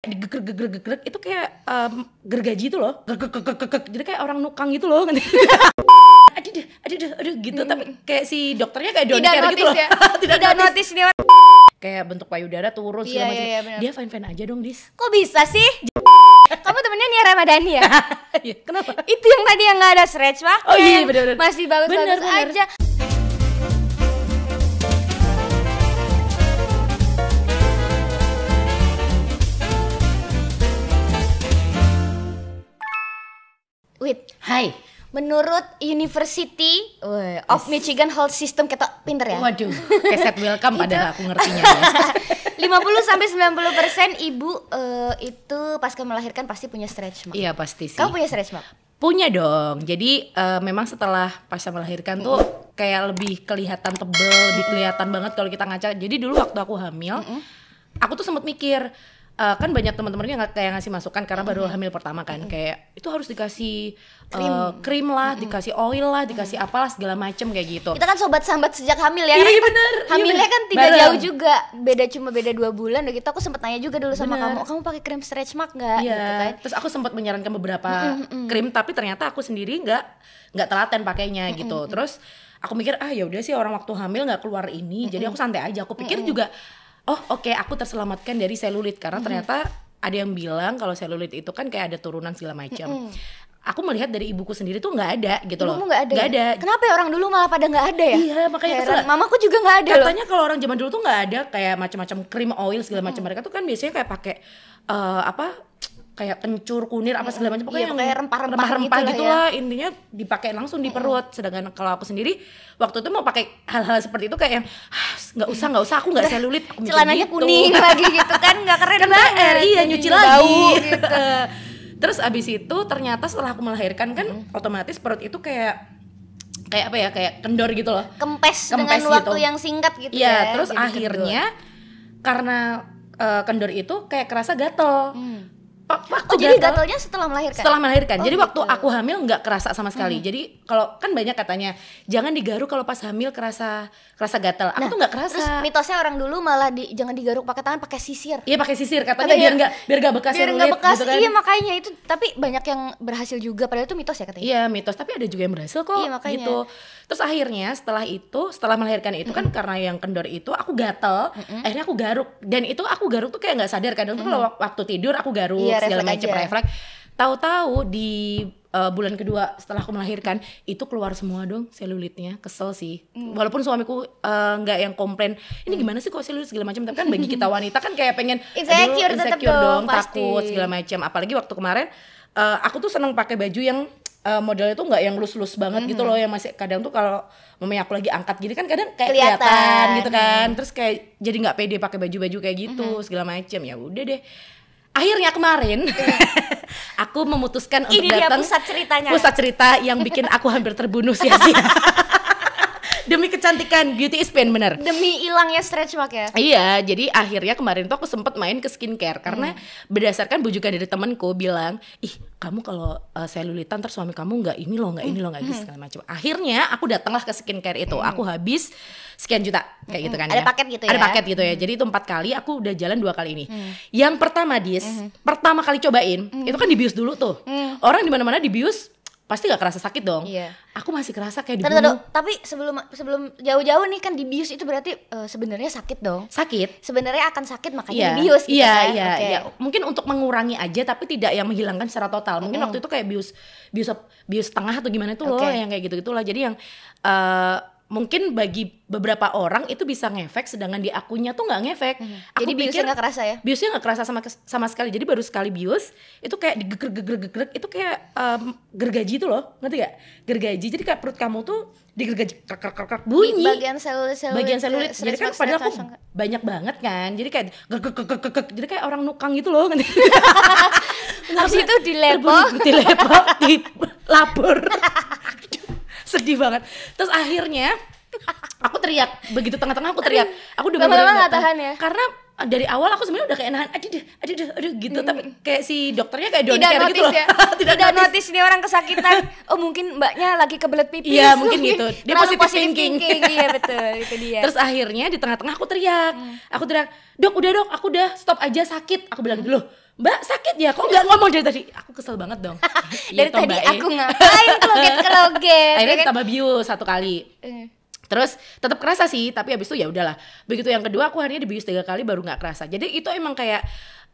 digegrek-gegrek itu kayak um, gergaji itu loh Gegrek-gegrek. jadi kayak orang nukang gitu loh aduh aduh aduh aduh gitu tapi kayak si dokternya kayak don't care gitu loh ya. tidak, Tidak notice. orang. kayak bentuk payudara turun Iya, segala macam iya, iya, benar. dia fine fine aja dong dis Kok bisa sih? Kamu temennya Nia Ramadhani ya? Iya, kenapa Itu yang tadi yang nggak ada stretch mark Oh iya, benar-benar. Masih bagus-bagus Benar, benar. Wait, Hai menurut University of Michigan Health System kita pinter ya. waduh keset welcome padahal aku ngertinya ya. 50 sampai 90 persen ibu eh, itu pasca melahirkan pasti punya stretch mark. iya pasti sih Kamu punya stretch mark? Punya dong. Jadi eh, memang setelah pasca melahirkan tuh kayak lebih kelihatan tebel, lebih kelihatan banget kalau kita ngaca. Jadi dulu waktu aku hamil, aku tuh sempat mikir eh, kan banyak teman-temannya nggak kayak ngasih masukan karena baru hamil pertama kan kayak itu harus dikasih eh, krim, lah, dikasih oil lah, dikasih apalah segala macem kayak gitu. Kita kan sobat sambat sejak hamil ya. Iya, karena iya kita bener, iya Hamilnya bener. kan tidak Bareng. jauh juga, beda cuma beda dua bulan. Dan gitu aku sempat tanya juga dulu sama Bener. kamu, kamu pakai krim stretch mark nggak? Iya. Gitu kan. Terus aku sempat menyarankan beberapa krim, tapi ternyata aku sendiri nggak nggak telaten pakainya gitu. Terus aku mikir ah ya udah sih orang waktu hamil nggak keluar ini, jadi aku santai aja. Aku pikir juga oh oke aku terselamatkan dari selulit karena ternyata ada yang bilang kalau selulit itu kan kayak ada turunan segala macam. Aku melihat dari ibuku sendiri tuh nggak ada gitu loh. Nggak ada? Nggak ya? ada. Kenapa ya orang dulu malah pada nggak ada ya? Iya, makanya Heran. kesel. Mamaku juga nggak ada loh. Katanya kalau orang zaman dulu tuh nggak ada kayak macam-macam krim oil segala macam. Mereka tuh kan biasanya kayak pakai eh, apa kayak kencur kunir apa segala macam pokoknya Iya, yang rempah-rempah rempah-rempah gitu lah ya. intinya dipakai langsung di perut sedangkan kalau aku sendiri waktu itu mau pakai hal-hal seperti itu kayak yang "Ah, nggak usah nggak usah aku nggak selulit aku Celananya gitu. kuning lagi gitu kan nggak keren kan banget. Iya nyuci bau lagi gitu. terus abis itu ternyata setelah aku melahirkan kan otomatis perut itu kayak kayak apa ya kayak kendor gitu loh Kempes, dengan Kempes waktu gitu. yang singkat gitu Iya, ya. terus akhirnya karena eh, kendor itu kayak kerasa gatel. Hmm. Waktu Oh jadi gatel- gatalnya setelah melahirkan? setelah melahirkan. Oh, Jadi waktu gitu. aku hamil nggak kerasa sama sekali. Jadi kalau kan banyak katanya jangan digaruk kalau pas hamil kerasa kerasa gatal. Aku tuh nggak kerasa. Terus mitosnya orang dulu malah di, jangan digaruk pakai tangan, pakai sisir. Iya pakai sisir katanya Katanya- biar nggak biar nggak bekas Biar nggak bekas. gitu kan. Iya makanya itu tapi banyak yang berhasil juga padahal itu mitos ya katanya. Iya mitos tapi ada juga yang berhasil kok Iya, makanya. gitu. Terus akhirnya setelah itu setelah melahirkan itu kan karena yang kendor itu aku gatel, akhirnya aku garuk dan itu aku garuk tuh kayak nggak sadar kadang tuh kalau waktu tidur aku garuk Segala macam aja. refleks. Tahu-tahu di uh, bulan kedua setelah aku melahirkan itu keluar semua dong selulitnya. Kesel sih. Walaupun suamiku uh, nggak yang komplain ini gimana sih kok selulit? segala macam tapi kan bagi kita wanita kan kayak pengen Insecure insecure dong, dong pasti. takut segala macam apalagi waktu kemarin eh, aku tuh seneng pakai baju yang eh, modelnya tuh nggak yang lus-lus banget gitu loh yang masih kadang tuh kalau mamanya aku lagi angkat gini kan kadang kayak Kelihatan. kelihatan, gitu kan. Terus kayak jadi nggak pede pakai baju-baju kayak gitu segala macam ya udah deh akhirnya kemarin aku memutuskan untuk Ini datang pusat ceritanya. pusat cerita yang bikin aku hampir terbunuh sia-sia demi kecantikan beauty is pain bener Demi hilangnya stretch mark ya. Iya, jadi akhirnya kemarin tuh aku sempet main ke skincare karena berdasarkan bujukan dari temanku bilang, ih kamu kalau uh, selulitan terus suami kamu nggak ini loh, nggak ini loh, nggak gitu segala macam. Akhirnya aku datanglah ke skincare itu, aku habis sekian juta kayak gitu kan Ada ya. paket gitu Ada ya? paket gitu ya. Jadi itu empat kali, aku udah jalan dua kali ini. Yang pertama dis, pertama kali cobain, itu kan dibius dulu tuh. Orang di mana-mana dibius pasti nggak kerasa sakit dong. Iya. Aku masih kerasa kayak dibunuh. Tapi sebelum sebelum jauh-jauh nih kan dibius itu berarti eh, sebenarnya sakit dong. Sakit, Sebenarnya akan sakit makanya Iya, dibius gitu iya, kan. iya, Oke. iya. Mungkin untuk mengurangi aja tapi tidak yang menghilangkan secara total. Mungkin waktu itu kayak bius bius bius tengah atau gimana itu loh Oke. yang kayak gitu-gitulah. Jadi yang eh, mungkin bagi beberapa orang itu bisa ngefek sedangkan di akunya tuh nggak ngefek. Aku Jadi biusnya pikir nggak kerasa ya? biusnya nggak kerasa sama sama sekali. Jadi baru sekali bius itu kayak digegrek-gegrek itu kayak em, gergaji itu loh. Ngerti gak? Gergaji. Jadi kayak perut kamu tuh digergaji krek krek krek krek Di bunyi bagian selulit selulit bagian selulit jadi kan padahal aku banyak banget kan jadi kayak gek, gek, gek, gek, gek. jadi kayak orang nukang gitu loh Habis itu dilepo. dilepo dilapor sedih banget terus akhirnya aku teriak begitu tengah-tengah aku teriak aku udah bener-bener nggak tahan ya? karena dari awal aku sebenarnya udah kayak nahan aduh aduh aduh aduh, aduh gitu tapi kayak si dokternya kayak don't tidak care gitu loh ya tidak, notice. nih orang kesakitan oh mungkin mbaknya lagi kebelet pipis Iya, mungkin gitu. Dia Terlalu positive thinking. iya betul itu dia Terus akhirnya di tengah-tengah aku teriak. Aku teriak, "Dok, udah dok, aku udah stop aja sakit." Aku bilang gitu loh. Mbak sakit ya? Kok nggak ngomong dari tadi? Aku kesel banget dong. Dari Iya toh, tadi Mbak, eh. aku ngapain keloget-keloget. Akhirnya ya kan? tambah view satu kali. Eh. Terus tetap kerasa sih, tapi habis itu ya udahlah. Begitu yang kedua aku harinya dibius tiga kali baru nggak kerasa. Jadi itu emang kayak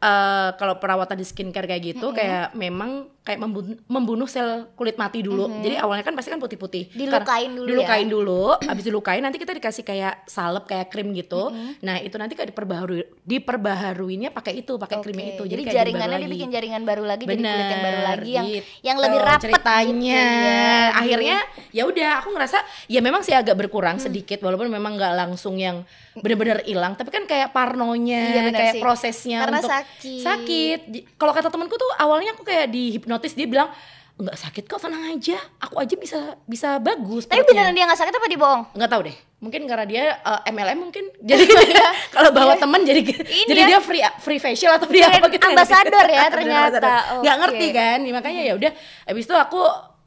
eh kalau perawatan di skincare kayak gitu kayak memang kayak membunuh, membunuh sel kulit mati dulu. Jadi awalnya kan pasti kan putih-putih. Dilukain dulu Dilukain ya. dulu, habis dilukain nanti kita dikasih kayak salep kayak krim gitu. Nah, itu nanti kayak diperbaharui diperbaharuinya pakai itu, pakai krimnya Oke, itu. Jadi, dibaru jaringannya dibikin jaringan baru lagi jadi kulit yang baru Bener, lagi yang gitu. yang lebih rapet ceritanya. gitu ya. Akhirnya ya udah aku ngerasa ya memang sih agak berkurang Hmm. sedikit walaupun memang nggak langsung yang benar-benar hilang tapi kan kayak parnonya Iya, bener kayak sih. prosesnya Karena untuk sakit. sakit. Kalau kata temanku tuh awalnya aku kayak dihipnotis dia bilang nggak sakit kok tenang aja aku aja bisa bisa bagus Tapi perutnya." beneran dia nggak sakit apa dibohong? nggak tahu deh mungkin karena dia uh, MLM mungkin jadi kalau bawa teman jadi jadi ya. dia free free facial atau free apa gitu ambasador ya Bener, ternyata. nggak Oke. ngerti kan Ya, makanya ya udah habis itu aku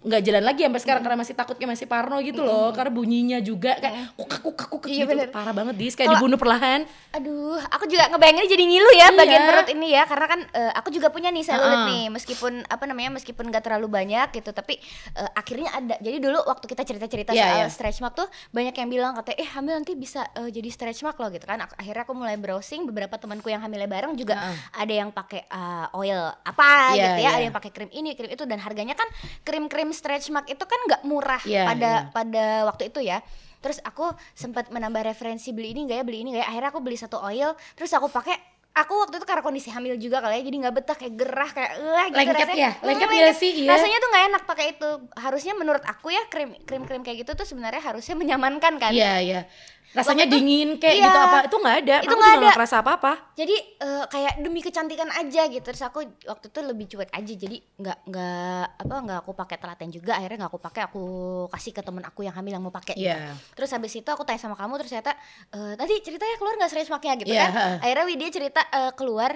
nggak jalan lagi sampai sekarang karena masih takutnya masih parno gitu loh karena bunyinya juga kayak kukak kukak kukak Iya, gitu bener. parah banget dis kayak Kalau- dibunuh perlahan Aduh, aku juga ngebayanginnya jadi ngilu ya Iya. bagian perut ini ya karena kan eh, aku juga punya nih selulit Heeh. nih meskipun apa namanya meskipun gak terlalu banyak gitu tapi eh, akhirnya ada. Jadi dulu waktu kita cerita-cerita Iya, soal iya. stretch mark tuh banyak yang bilang katanya eh hamil nanti bisa eh, jadi stretch mark loh gitu kan. Ak- Akhirnya aku mulai browsing beberapa temanku yang hamilnya bareng juga Heeh. ada yang pakai eh, oil apa Iya, gitu ya, iya. ada yang pakai krim ini, krim itu dan harganya kan krim-krim stretch mark itu kan nggak murah Iya, pada iya. pada waktu itu ya terus aku sempat menambah referensi beli ini gak ya beli ini gak ya akhirnya aku beli satu oil terus aku pakai aku waktu itu karena kondisi hamil juga kali ya jadi nggak betah kayak gerah kayak eh gitu Lengket rasanya. ya? Lengket nggak sih? Iya. rasanya tuh nggak enak pakai itu harusnya menurut aku ya krim krim krim kayak gitu tuh sebenarnya harusnya menyamankan kan iya iya rasanya itu- dingin kayak iya. gitu apa? Itu nggak ada. Itu nggak ada. kerasa apa apa jadi eh, kayak demi kecantikan aja gitu. Terus aku waktu itu lebih cuek aja. Jadi nggak nggak apa nggak aku pakai telaten juga. Akhirnya nggak aku pakai aku kasih ke temen aku yang hamil yang mau pakai gitu. Iya. terus habis itu aku tanya sama kamu terus ternyata eh, tadi ceritanya keluar nggak stretch marknya gitu Iya, kan? akhirnya Widya cerita eh, keluar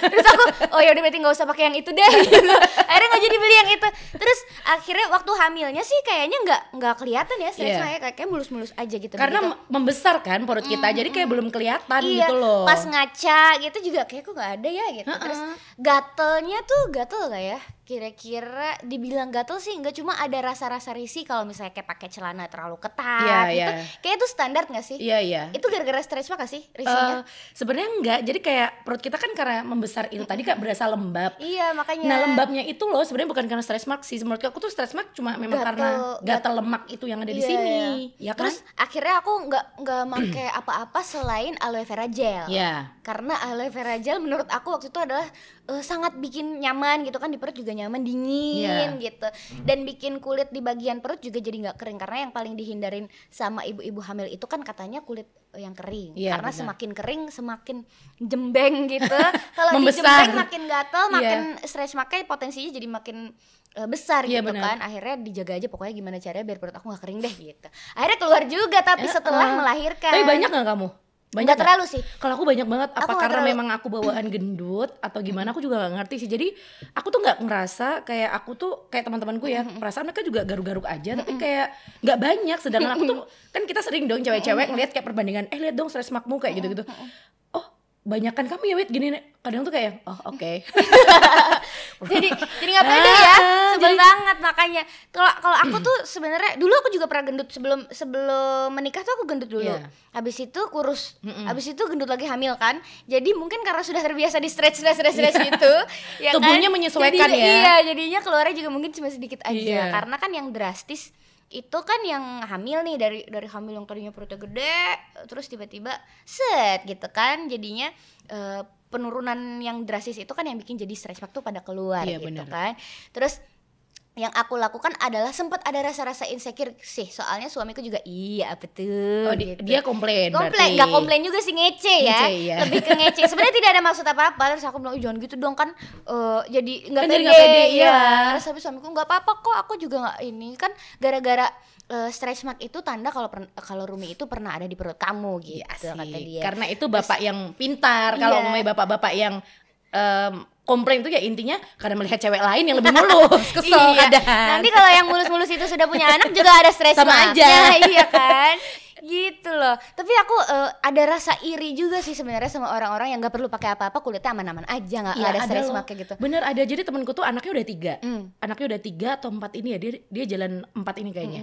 terus aku oh ya udah berarti nggak usah pakai yang itu deh gitu. akhirnya nggak jadi beli yang itu. Terus akhirnya waktu hamilnya sih kayaknya nggak nggak kelihatan ya stretch Iya. marknya kayak kayak mulus-mulus aja gitu karena mem- membesar kan perut kita jadi kayak belum kelihatan iya, gitu loh. pas ngaca gitu juga kayak kok nggak ada ya? gitu. Terus gatelnya tuh gatel gak ya kira-kira dibilang gatel sih nggak. Cuma ada rasa-rasa risih kalau misalnya kayak pakai celana terlalu ketat Iya, gitu. iya. kayak itu standar gak sih? Iya iya. Itu gara-gara mark gak sih Eh, risihnya? sebenarnya enggak jadi kayak perut kita kan karena membesar itu tadi kayak berasa lembab. Iya makanya. Nah lembabnya itu loh sebenarnya bukan karena stretch mark sih. Menurut aku tuh stretch mark cuma memang Gatel, karena gat- gatal lemak itu yang ada di Iya, sini. iya. ya kan? Terus akhirnya aku nggak nggak pakai apa-apa selain aloe vera gel. Ya karena aloe vera gel menurut aku waktu itu adalah eh, sangat bikin nyaman gitu kan di perut juga nyaman dingin Iya. gitu dan bikin kulit di bagian perut juga jadi nggak kering karena yang paling dihindarin sama ibu-ibu hamil itu kan katanya kulit eh, yang kering Iya, karena benar. semakin kering semakin jembeng gitu kalau dijembeng makin gatel Iya. makin stretch makanya potensinya jadi makin eh, besar Iya, gitu benar. kan akhirnya dijaga aja pokoknya gimana caranya biar perut aku nggak kering deh gitu akhirnya keluar juga tapi setelah Heeh. melahirkan tapi banyak nggak kamu banyak nggak? terlalu sih. Kalau aku banyak banget, apa Aku karena terlalu- memang aku bawaan gendut atau gimana aku juga gak ngerti sih. Jadi aku tuh nggak ngerasa kayak aku tuh kayak teman-temanku ya, perasaan mereka juga garuk-garuk aja, tapi kayak nggak banyak. Sedangkan aku tuh kan kita sering dong cewek-cewek ngeliat kayak perbandingan, eh lihat dong stres makmu kayak gitu-gitu. Banyakan kamu ya wit gini nih. kadang tuh kayak oh oke jadi jadi nggak pede ya Ah, sebel jadi- banget makanya kalau kalau aku tuh sebenarnya dulu aku juga pernah gendut sebelum sebelum menikah tuh aku gendut dulu Iya. habis itu kurus habis itu gendut lagi hamil kan jadi mungkin karena sudah terbiasa di stretch stretch stretch, stretch gitu ya Tubuhnya kan? menyesuaikan Jadinya- ya. iya jadinya keluarnya juga mungkin cuma sedikit aja Iya. karena kan yang drastis itu kan yang hamil nih dari dari hamil yang tadinya perutnya gede terus tiba-tiba set gitu kan jadinya eh, penurunan yang drastis itu kan yang bikin jadi stretch mark tuh pada keluar Iya, gitu benar. kan terus yang aku lakukan adalah sempat ada rasa-rasa insecure sih soalnya suamiku juga iya betul oh, di- gitu. dia komplain komplain berarti. nggak komplain juga sih ngece ya Ngece, iya. lebih ke ngece sebenarnya tidak ada maksud apa apa terus aku bilang "Ih, jangan gitu dong kan eh, jadi nggak Kan pede, pede, iya. terus habis suamiku nggak apa-apa kok aku juga nggak ini kan gara-gara eh, stretch mark itu tanda kalau kalau Rumi itu pernah ada di perut kamu gitu Iya kata dia Karena itu bapak yang pintar. Kalau Iya. bapak-bapak yang em, komplain itu ya intinya karena melihat cewek lain yang lebih mulus, kesel iya. kadang. Nanti kalau yang mulus-mulus itu sudah punya anak juga ada stretch Sama aja. iya kan? gitu loh tapi aku uh, ada rasa iri juga sih sebenarnya sama orang-orang yang nggak perlu pakai apa-apa kulitnya aman-aman aja nggak Iya, ada stress loh. mark kayak gitu Bener ada. Jadi temenku tuh anaknya udah tiga. Hmm. Anaknya udah tiga atau empat ini ya. Dia dia jalan empat ini kayaknya.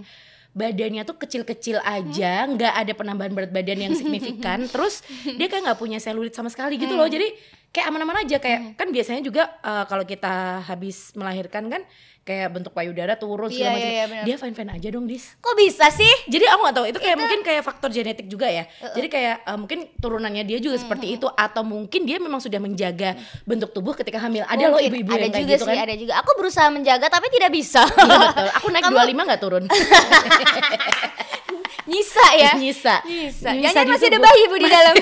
Badannya tuh kecil-kecil aja, nggak ada penambahan berat badan yang signifikan. Terus dia kayak nggak punya selulit sama sekali gitu loh. Jadi kayak aman-aman aja. Kayak kan biasanya juga eh, kalau kita habis melahirkan kan kayak bentuk payudara turun segala macam. iya, iya, dia fine-fine aja dong, Dis. kok bisa sih Jadi aku gak tahu itu kayak mungkin kayak faktor genetik juga ya. Jadi kayak eh, mungkin turunannya dia juga seperti itu atau mungkin dia memang sudah menjaga bentuk tubuh ketika hamil. Ada loh Mungkin, ibu-ibu ada yang kayak juga gitu sih kan. ada juga aku berusaha menjaga tapi tidak bisa Iya betul. Aku naik Kamu- 25 gak turun. nyisa ya Nyisa. Nyisa. Nyisa masih ada bayi, Bu, di dalam.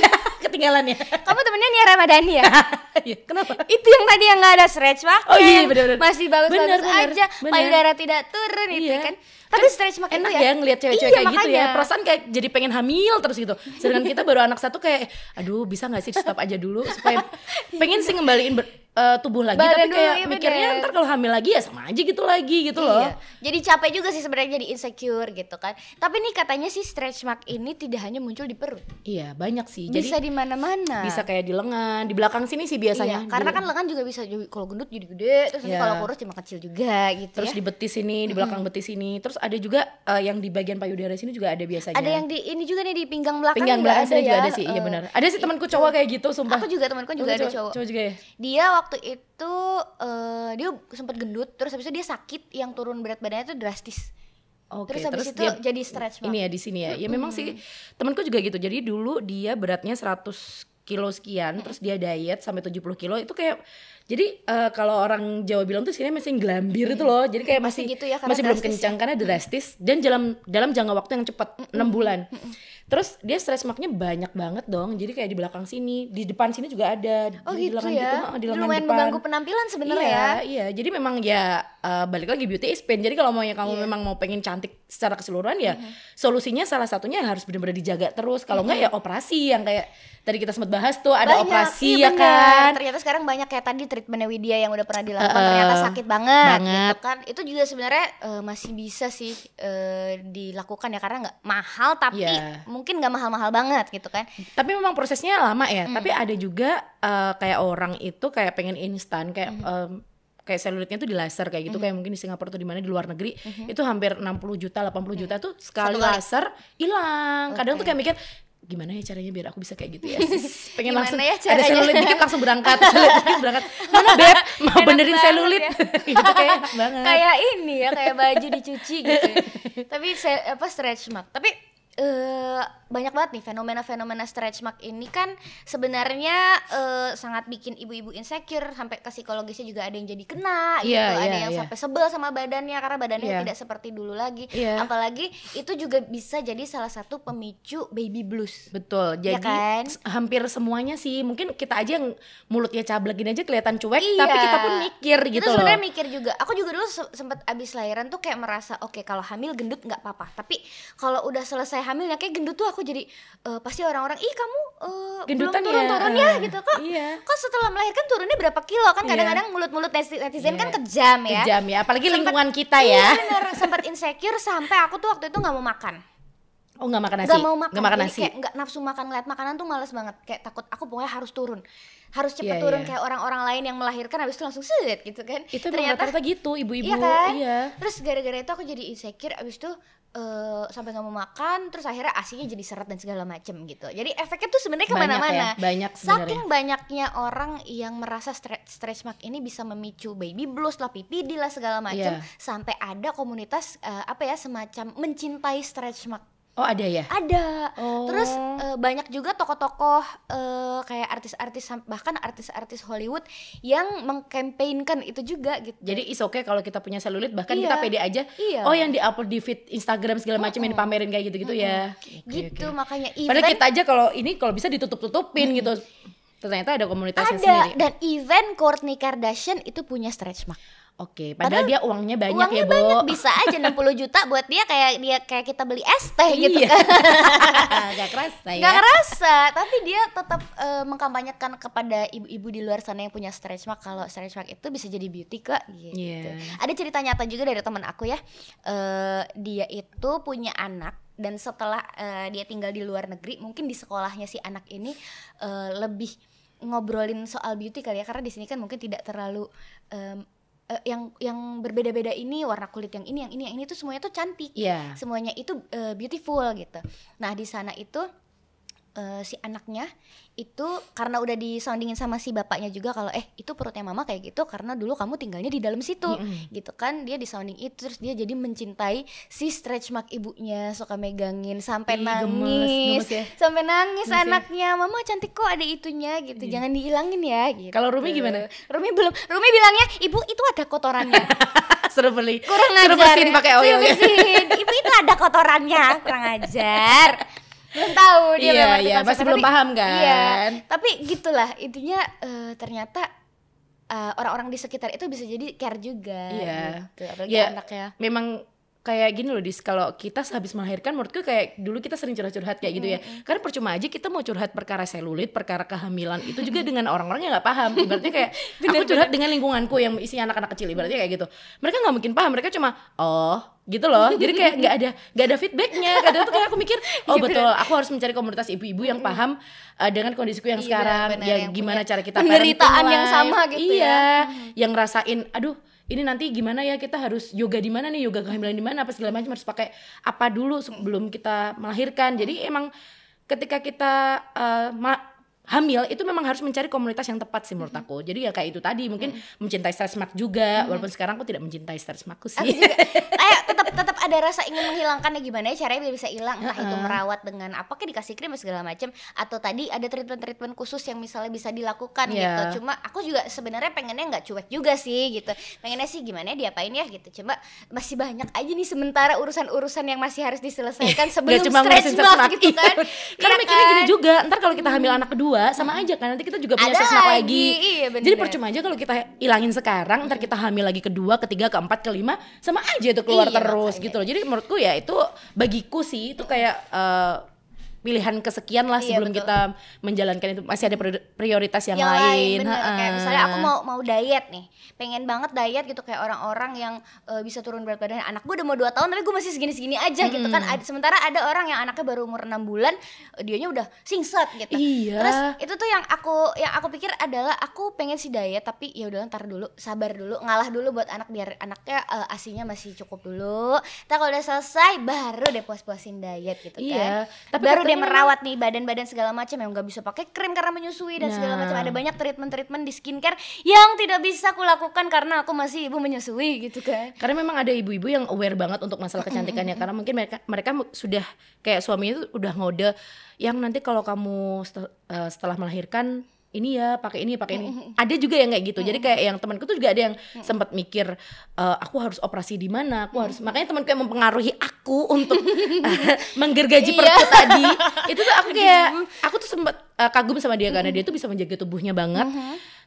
Ketinggalan ya. kamu temennya Nia Ramadhani ya Iya, Kenapa? itu yang tadi yang nggak ada stretch mark Oh iya, masih bagus-bagus Bener, bener, aja bener. payudara tidak turun itu Iya. kan tapi stretch mark Enak itu ya, ngelihat cewek-cewek Iya, kayak gitu ya. makanya. Perasaan kayak jadi pengen hamil terus gitu. Sedangkan kita baru anak satu kayak aduh bisa nggak sih stop aja dulu supaya pengen sih ngembaliin ber- eh, tubuh lagi Badan tapi dulu, kayak iya mikirnya bener. ntar kalau hamil lagi ya sama aja gitu lagi gitu loh. Iya. Jadi capek juga sih sebenarnya jadi insecure gitu kan. Tapi nih katanya sih stretch mark ini tidak hanya muncul di perut. Iya, banyak sih. Jadi Bisa di mana-mana. bisa kayak di lengan, di belakang sini sih biasanya. Iya, karena kan lengan juga bisa kalau gendut jadi gede, terus Iya. kalau kurus cuma kecil juga gitu terus ya. di betis ini, di belakang betis ini. Terus ada juga eh, yang di bagian payudara sini juga ada biasanya. Ada yang di ini juga nih di pinggang belakang pinggang belakang sini juga ya. ada sih. Iya Eh, benar. Ada sih temanku cowok kayak gitu, sumpah. Aku juga temanku juga ada cowok. Cowok juga ya. Dia waktu itu eh, dia sempat gendut, terus habis itu dia sakit yang turun berat badannya tuh drastis. Oke, terus habis itu dia jadi stretch mark. ini ya di sini ya. Ya memang sih temanku juga gitu. Jadi dulu dia beratnya 100 kilo sekian, terus dia diet sampai 70 kilo itu kayak jadi eh, kalau orang Jawa bilang tuh sini masih gelambir itu loh. Jadi kayak masih Masih gitu ya, masih belum drastis kencang karena drastis dan dalam dalam jangka waktu yang cepat 6 bulan. Terus dia stress marknya banyak banget dong. Jadi kayak di belakang sini, di depan sini juga ada. Oh di gitu lengan ya. oh, di lengan Lumayan depan. mengganggu penampilan sebenarnya iya, ya. Iya, jadi memang ya uh, balik lagi beauty is pain. Jadi kalau maunya kamu Iya. memang mau pengen cantik secara keseluruhan ya Mm-hmm. solusinya salah satunya harus benar-benar dijaga terus. Kalau enggak ya operasi yang kayak tadi kita sempat bahas tuh ada Banyak, operasi iya ya bener. kan. Ternyata sekarang banyak kayak tadi treatmentnya Widya yang udah pernah dilakukan Uh-uh. ternyata sakit banget, Banget. gitu kan. Itu juga sebenarnya eh, masih bisa sih eh, dilakukan ya karena nggak mahal tapi Iya. mungkin nggak mahal-mahal banget gitu kan. Tapi memang prosesnya lama ya. Mm. Tapi ada juga uh, kayak orang itu kayak pengen instan kayak Mm. um, kayak selulitnya tuh di laser kayak gitu. Kayak mungkin di Singapura tuh di mana di luar negeri. Mm-hmm. itu hampir 60 juta 80 juta tuh sekali laser hilang. Kadang tuh kayak mikir gimana ya caranya biar aku bisa kayak gitu ya? Sis pengen Gimana langsung ya ada selulit dikit langsung berangkat. Selulit dikit berangkat. Mana beb? Mau Enak benerin banget selulit? Ya. gitu kayak enak banget. Kayak ini ya kayak baju dicuci gitu ya. tapi saya apa stretch mark. Tapi eh banyak banget nih fenomena-fenomena stretch mark ini kan sebenarnya eh, sangat bikin ibu-ibu insecure sampai ke psikologisnya juga ada yang jadi kena gitu Iya, ada iya, yang iya. sampai sebel sama badannya karena badannya Iya. tidak seperti dulu lagi Iya. apalagi itu juga bisa jadi salah satu pemicu baby blues Betul, jadi kan? s- hampir semuanya sih mungkin kita aja yang mulutnya cablek gini aja kelihatan cuek, Iya. tapi kita pun mikir gitu itu sebenarnya mikir juga aku juga dulu se- sempet abis lahiran tuh kayak merasa oke kalau hamil gendut nggak apa-apa tapi kalau udah selesai hamilnya kayak gendut tuh aku jadi eh, pasti orang-orang ih kamu belum Gendutan ya? turun-turun ya Ah, gitu kok iya. kok setelah melahirkan turunnya berapa kilo kan Iya. kadang-kadang mulut-mulut neti- netizen Iya. kan kejam ya Kejam ya, apalagi Sempet- lingkungan kita iya ya. bener sempat insecure sampai aku tuh waktu itu nggak mau makan Oh nggak makan nasi? nggak mau makan, Nggak makan nasi. kayak nggak nafsu makan ngeliat makanan tuh males banget kayak takut aku pokoknya harus turun harus cepet Iya, turun iya. kayak orang-orang lain yang melahirkan habis itu langsung set gitu kan Itu emang rata-rata gitu ibu-ibu. Iya kan? Iya. Terus gara-gara itu aku jadi insecure abis itu eh, sampai nggak mau makan terus akhirnya asinya jadi seret dan segala macem gitu. Jadi efeknya tuh sebenarnya Banyak ke mana-mana. ya, banyak. Saking banyaknya orang yang merasa stre- stretch mark ini bisa memicu baby blues lah, PPD lah segala macam Iya. sampai ada komunitas eh, apa ya semacam mencintai stretch mark. Oh ada ya? Ada. Oh. Terus eh, banyak juga tokoh-tokoh eh, kayak artis-artis bahkan artis-artis Hollywood yang mengkampanyekan itu juga gitu. Jadi is okay kalau kita punya selulit bahkan Iya. kita pede aja. Iya. Oh yang di-upload di feed Instagram segala macam yang dipamerin kayak gitu-gitu ya. Oke, gitu oke. makanya Padahal event kita aja kalau ini kalau bisa ditutup-tutupin gitu. Ternyata ada komunitasnya ada sendiri. dan event Kourtney Kardashian itu punya stretch mark. Oke, padahal, dia uangnya banyak Uangnya ya, Bo. banyak bisa aja 60 juta buat dia kayak dia kayak kita beli es teh gitu Iya. kan. Gak kerasa ya. Gak ngerasa, tapi dia tetap eh, mengkampanyekan kepada ibu-ibu di luar sana yang punya stretch mark kalau stretch mark itu bisa jadi beauty kok gitu. Iya. Ada cerita nyata juga dari teman aku ya. Eh dia itu punya anak dan setelah uh, dia tinggal di luar negeri mungkin di sekolahnya si anak ini uh, lebih ngobrolin soal beauty kali ya karena di sini kan mungkin tidak terlalu um, uh, yang yang berbeda-beda ini warna kulit yang ini yang ini yang ini tuh semuanya tuh cantik yeah. semuanya itu uh, beautiful gitu nah di sana itu uh, si anaknya itu karena udah disoundingin sama si bapaknya juga kalau eh itu perutnya mama kayak gitu karena dulu kamu tinggalnya di dalam situ. Mm -hmm. gitu kan dia disounding itu terus dia jadi mencintai si stretch mark ibunya suka megangin sampai Ih, nangis. gemes, gemes ya. sampai nangis gemes ya. anaknya ya. mama cantik kok ada itunya gitu. Ih. jangan dihilangin ya gitu. Kalau Rumi gimana? Rumi belum Rumi bilangnya ibu itu ada kotorannya. Suruh beli. Kurang suruh bersihin pakai oil ya. ibu itu ada kotorannya. Kurang ajar belum tahu dia iya iya masih belum paham kan iya tapi gitulah intinya uh, ternyata uh, orang-orang di sekitar itu bisa jadi care juga iya gitu. apalagi ya, anaknya memang kayak gini loh dis. Kalau kita sehabis melahirkan menurutku kayak dulu kita sering curhat-curhat kayak gitu ya. Karena percuma aja kita mau curhat perkara selulit perkara kehamilan itu juga dengan orang-orang yang nggak paham. Berarti kayak aku curhat dengan lingkunganku yang isi anak-anak kecil berarti kayak gitu. Mereka nggak mungkin paham mereka cuma oh gitu loh. Jadi kayak nggak ada nggak ada feedbacknya. Kadang tuh kayak aku mikir oh betul aku harus mencari komunitas ibu-ibu yang paham uh, dengan kondisiku yang iya, sekarang. ya gimana cara kita penderitaan yang sama gitu iya ya. yang rasain aduh ini nanti gimana ya kita harus yoga di mana nih yoga kehamilan di mana apa segala macam harus pakai apa dulu sebelum kita melahirkan. Jadi emang ketika kita uh, hamil itu memang harus mencari komunitas yang tepat sih menurut aku. Jadi ya kayak itu tadi mungkin mm. mencintai stress mark juga mm. walaupun sekarang aku tidak mencintai stress markku sih. Ayo tetap tetap ada rasa ingin menghilangkannya gimana ya caranya biar bisa hilang entah uh -uh. itu merawat dengan apa kayak dikasih krim segala macam atau tadi ada treatment-treatment khusus yang misalnya bisa dilakukan yeah. gitu. Cuma aku juga sebenarnya pengennya nggak cuek juga sih gitu. Pengennya sih gimana ya diapain ya gitu. Cuma masih banyak aja nih sementara urusan-urusan yang masih harus diselesaikan sebelum cuma stress mark gitu kan. Karena ya mikirnya kan? gini juga, ntar kalau kita hamil hmm. anak kedua kedua sama aja kan. Nanti kita juga punya sesak lagi, lagi. Iya, jadi percuma aja kalau kita hilangin sekarang ntar kita hamil lagi kedua ketiga keempat kelima sama aja itu keluar iya, terus makanya. gitu loh. Jadi menurutku ya itu bagiku sih itu kayak uh, pilihan kesekian lah iya, sebelum betul. kita menjalankan itu masih ada prioritas yang, yang lain. lain kayak misalnya aku mau mau diet nih, pengen banget diet gitu kayak orang-orang yang uh, bisa turun berat badan. Anak gue udah mau dua tahun tapi gue masih segini-segini aja hmm. gitu kan. Ada, sementara ada orang yang anaknya baru umur enam bulan, uh, dianya udah singset gitu. Iya. Terus itu tuh yang aku yang aku pikir adalah aku pengen si diet tapi ya udah ntar dulu, sabar dulu, ngalah dulu buat anak biar anaknya uh, asinya masih cukup dulu. Tapi kalau udah selesai baru deh puas-puasin diet gitu iya. kan. Tapi baru dia merawat nih badan-badan segala macam yang nggak bisa pakai krim karena menyusui dan nah. segala macam. Ada banyak treatment-treatment di skincare yang tidak bisa aku lakukan karena aku masih ibu menyusui gitu kan. Karena memang ada ibu-ibu yang aware banget untuk masalah kecantikannya. Karena mungkin mereka mereka sudah kayak suaminya itu udah ngode yang nanti kalau kamu eh, setelah melahirkan ini ya pakai ini pakai ini. Ada juga yang kayak gitu. Jadi kayak yang temanku tuh juga ada yang sempat mikir uh, aku harus operasi di mana? Aku harus makanya temanku yang mempengaruhi aku untuk menggergaji iya. perutku tadi. Itu tuh aku kayak aku tuh sempat uh, kagum sama dia karena dia tuh bisa menjaga tubuhnya banget.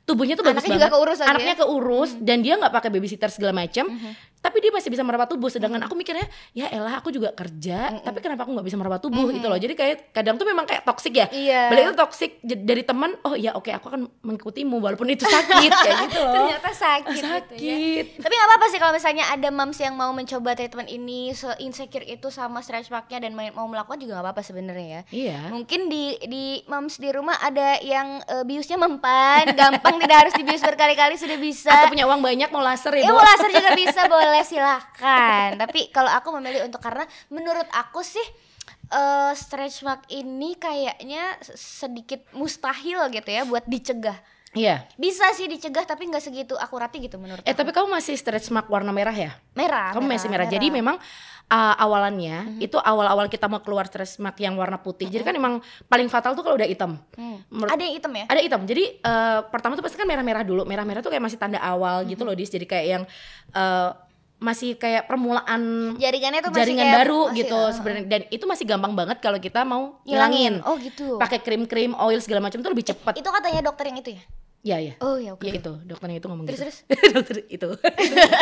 Tubuhnya tuh bagus anaknya banget. keurus anaknya ya? keurus dan dia nggak pakai babysitter segala macam tapi dia masih bisa merawat tubuh sedangkan aku mikirnya ya elah aku juga kerja mm -mm. tapi kenapa aku nggak bisa merawat tubuh mm -hmm. gitu loh jadi kayak kadang tuh memang kayak toksik ya iya. balik itu toksik dari teman oh ya oke aku akan mengikutimu walaupun itu sakit kayak gitu loh ternyata sakit, sakit. Gitu ya. tapi nggak apa-apa sih kalau misalnya ada moms yang mau mencoba treatment ini se insecure itu sama stretch marknya dan mau melakukan juga nggak apa-apa sebenarnya ya iya mungkin di di moms di rumah ada yang uh, biusnya mempan gampang tidak harus dibius berkali-kali sudah bisa atau punya uang banyak mau laser ya, ya mau laser juga bisa boleh silahkan kan tapi kalau aku memilih untuk karena menurut aku sih uh, stretch mark ini kayaknya sedikit mustahil gitu ya buat dicegah Iya. Bisa sih dicegah tapi nggak segitu akuratnya gitu menurut Eh aku. tapi kamu masih stretch mark warna merah ya? Merah. Kamu merah, masih merah. merah. Jadi memang uh, awalannya mm -hmm. itu awal-awal kita mau keluar stretch mark yang warna putih. Mm -hmm. Jadi kan emang paling fatal tuh kalau udah hitam. Mm. ada yang hitam ya? Ada hitam. Jadi uh, pertama tuh pasti kan merah-merah dulu. Merah-merah tuh kayak masih tanda awal mm -hmm. gitu loh, Dis. Jadi kayak yang uh, masih kayak permulaan jaringannya tuh jaringan masih baru masih, gitu uh, sebenarnya dan itu masih gampang banget kalau kita mau ngilangin. Oh gitu. Pakai krim-krim, oil segala macam tuh lebih cepat. Itu katanya dokter yang itu ya? Ya ya. Oh ya oke. Okay. Ya itu dokternya itu ngomong terus, gitu. Terus dokter itu.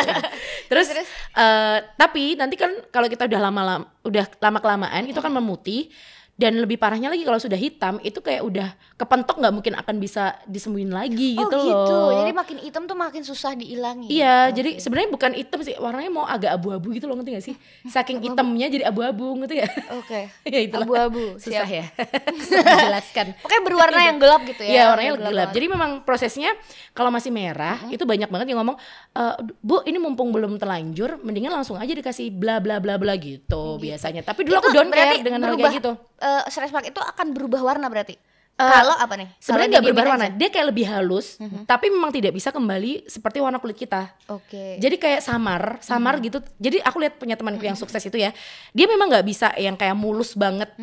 terus, terus. Uh, tapi nanti kan kalau kita udah lama-lama udah lama kelamaan itu kan memutih dan lebih parahnya lagi kalau sudah hitam itu kayak udah kepentok nggak mungkin akan bisa disembuhin lagi oh gitu gitu loh jadi makin hitam tuh makin susah diilangi Iya, Oke. jadi sebenarnya bukan hitam sih, warnanya mau agak abu-abu gitu loh, ngerti gak sih? Saking hitamnya jadi abu-abu, ngerti gak? oke ya itulah. abu-abu Susah siap. ya, susah dijelaskan. Oke berwarna yang gelap gitu ya Iya, warnanya Warna gelap. banget. Jadi memang prosesnya kalau masih merah itu banyak banget yang ngomong, e, Bu ini mumpung belum terlanjur, mendingan langsung aja dikasih bla bla bla bla gitu biasanya. Tapi dulu aku Itu don't berarti care dengan hal kayak gitu. Eh, stress mark itu akan berubah warna berarti Eh, kalau apa nih Sebenarnya nggak berubah aja? warna, dia kayak lebih halus, tapi memang tidak bisa kembali seperti warna kulit kita. oke Jadi kayak samar, samar gitu. Jadi aku lihat punya temanku yang sukses itu ya, dia memang nggak bisa yang kayak mulus banget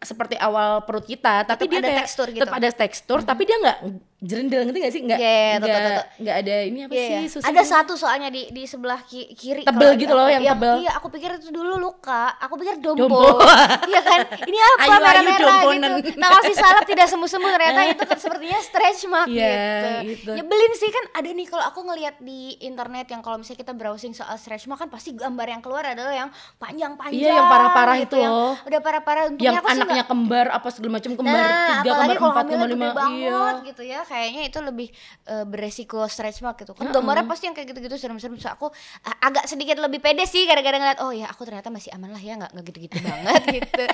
seperti awal perut kita, tapi dia ada kayak tekstur gitu. tetap ada tekstur, tapi dia nggak jerendel ngerti gak sih? Nggak Iya, iya, nggak ada ini apa Iya, sih? iya. susah Ada satu soalnya di di sebelah ki- kiri Tebel gitu loh, yang tebel. Iya, aku pikir itu dulu luka. Aku pikir dombo. Dombo. Iya kan? Ini apa Ayu, merah-merah dombonan. gitu. Nah, kasih salep tidak semu-semu ternyata itu kan sepertinya stretch mark Iya, gitu. gitu. Nyebelin sih kan ada nih kalau aku ngelihat di internet yang kalau misalnya kita browsing soal stretch mark kan pasti gambar yang keluar adalah yang panjang-panjang. Iya, yang parah-parah gitu, itu yang loh. Udah parah-parah untungnya yang anaknya kembar apa segala macam kembar Nah, tiga kembar empat kembar lima iya gitu ya kayaknya itu lebih eh, beresiko stretch mark gitu. Kan gambarnya pasti yang kayak gitu-gitu serem-serem. So aku ah, agak sedikit lebih pede sih gara-gara ngeliat oh ya aku ternyata masih aman lah ya nggak nggak gitu-gitu banget gitu.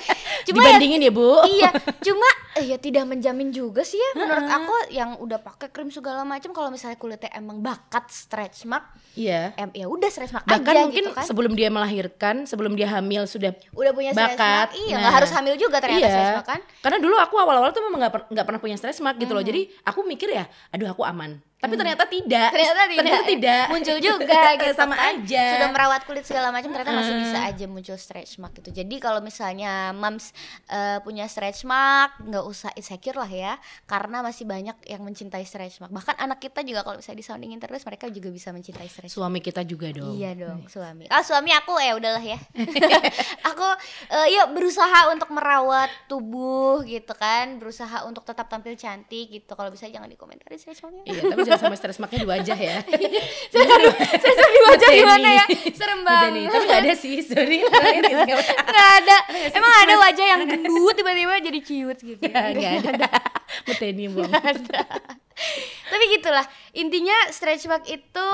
Cuma ya, dibandingin ya bu? iya. Cuma eh, ya tidak menjamin juga sih ya menurut aku yang udah pakai krim segala macam kalau misalnya kulitnya emang bakat stretch mark iya. em ya udah stretch mark bahkan aja mungkin gitu kan. sebelum dia melahirkan sebelum dia hamil sudah udah punya stretch bakat. mark iya Nah, nggak harus hamil juga ternyata iya. stretch mark kan. Karena dulu aku awal-awal tuh memang nggak per- nggak pernah punya stress mark gitu loh. Jadi aku mikir ya aduh aku aman tapi ternyata tidak Hmm. ternyata tidak ternyata tidak muncul juga gitu sama kan. aja sudah merawat kulit segala macam ternyata masih Heeh. bisa aja muncul stretch mark gitu jadi kalau misalnya moms eh, punya stretch mark nggak usah insecure lah ya karena masih banyak yang mencintai stretch mark bahkan anak kita juga kalau misalnya disoundingin terus mereka juga bisa mencintai stretch mark suami kita juga dong Iya dong suami. Ah suami aku ya udahlah ya. aku eh, yuk berusaha untuk merawat tubuh gitu kan, berusaha untuk tetap tampil cantik gitu. Kalau bisa jangan dikomentari stretch marknya. iya tapi jangan sampai stress marknya di wajah ya Saya di wajah gimana ya? Serem banget. tapi nggak ada sih sorry Nggak ada. Emang ada wajah yang gendut tiba-tiba jadi cute gitu. Nggak ada Beteni buang Tapi gitulah. Intinya stretch mark itu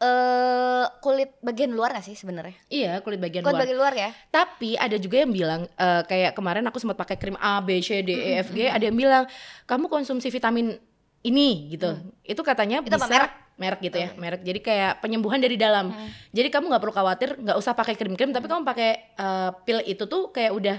eh kulit bagian luar gak sih sebenarnya? iya kulit bagian Kulit luar bagian luar ya? Tapi ada juga yang bilang eh, kayak kemarin aku sempat pakai krim A, B, C, D, E, F, G. Ada yang bilang kamu konsumsi vitamin ini gitu. Itu katanya Itu bisa merek? merek gitu ya, merek. Jadi kayak penyembuhan dari dalam. Jadi kamu nggak perlu khawatir, nggak usah pakai krim-krim, tapi kamu pakai eh, pil itu tuh kayak udah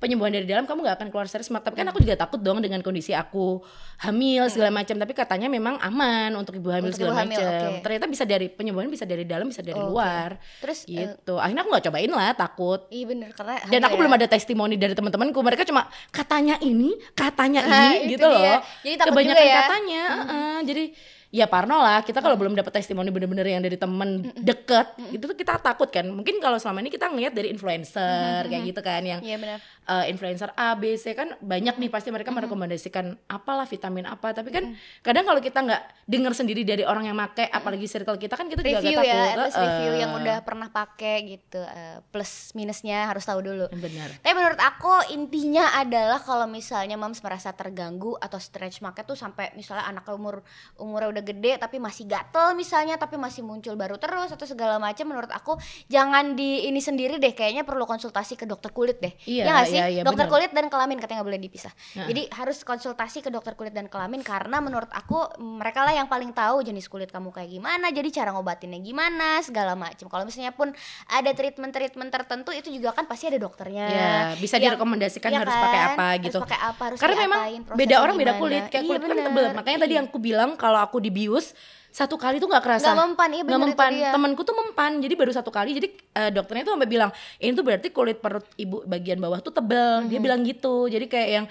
penyembuhan dari dalam kamu nggak akan keluar stress mark. Tapi kan aku juga takut dong dengan kondisi aku hamil segala macam. Tapi katanya memang aman untuk ibu hamil Untuk segala macam. oke. Ternyata bisa dari penyembuhan bisa dari dalam, bisa dari Oke. luar. Terus eh, Gitu. Akhirnya aku nggak cobain lah, takut iya bener karena dan aku ya. belum ada testimoni dari teman-temanku mereka cuma katanya ini katanya Nah, ini itu gitu dia. loh Jadi takut kebanyakan juga ya. katanya heeh. jadi ya parno lah. Kita kalau belum dapat testimoni bener-bener yang dari temen deket itu tuh kita takut kan. Mungkin kalau selama ini kita ngelihat dari influencer kayak gitu kan yang Iya benar. eh, influencer A, B, C kan banyak nih pasti mereka merekomendasikan apalah vitamin apa. Tapi kan kadang kalau kita nggak dengar sendiri dari orang yang make apalagi circle kita kan kita juga Review agak ya, takut. least Heeh. review yang udah pernah pakai gitu. eh, plus minusnya harus tahu dulu. benar Tapi menurut aku intinya adalah kalau misalnya moms merasa terganggu atau stretch market tuh sampai misalnya anak umur umurnya udah gede tapi masih gatel misalnya tapi masih muncul baru terus atau segala macam menurut aku jangan di ini sendiri deh kayaknya perlu konsultasi ke dokter kulit deh. Iya, ya nggak sih? iya, iya, dokter bener. kulit dan kelamin katanya nggak boleh dipisah. Jadi harus konsultasi ke dokter kulit dan kelamin karena menurut aku mereka lah yang paling tahu jenis kulit kamu kayak gimana, jadi cara ngobatinnya gimana segala macam. Kalau misalnya pun ada treatment-treatment tertentu itu juga kan pasti ada dokternya. Ya, bisa Yang- direkomendasikan iya harus kan? pakai apa Harus gitu. pakai apa, harus Karena memang beda orang beda kulit, kayak Iya, kulit kan bener. tebel. Makanya tadi Iya. yang aku bilang kalau aku dibius satu kali tuh nggak kerasa. Nggak mempan, iya Nggak mempan. Temanku tuh mempan, jadi baru satu kali. Jadi eh, dokternya tuh sampai bilang ini tuh berarti kulit perut ibu bagian bawah tuh tebel. Mhm. Dia bilang gitu. Jadi kayak yang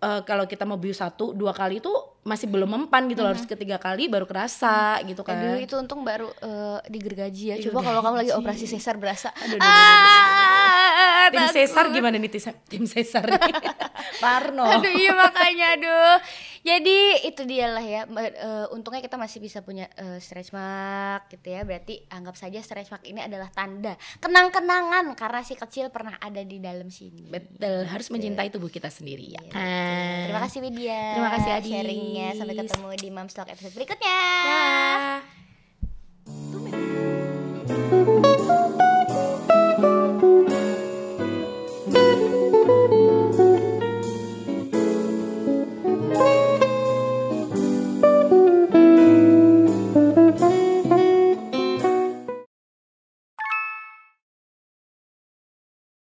eh, kalau kita mau bius satu dua kali itu masih belum mempan gitu loh harus ketiga kali baru kerasa gitu kan. Mhm. Aduh itu untung baru eh, digergaji ya. Iya, Coba kalau kamu lagi operasi sesar berasa. Aduh, aduh, aduh, Ah, Tim. Cesar gimana nih tim- nih? Parno. Aduh iya makanya aduh. Jadi itu dia lah ya. Uh, untungnya kita masih bisa punya uh, stretch mark gitu ya. Berarti anggap saja stretch mark ini adalah tanda kenang-kenangan karena si kecil pernah ada di dalam sini. Betul, harus mencintai tubuh kita sendiri ya. Iya, Terima kasih Widya. Terima kasih Adi. Sharingnya. Sampai ketemu di Moms Talk episode berikutnya.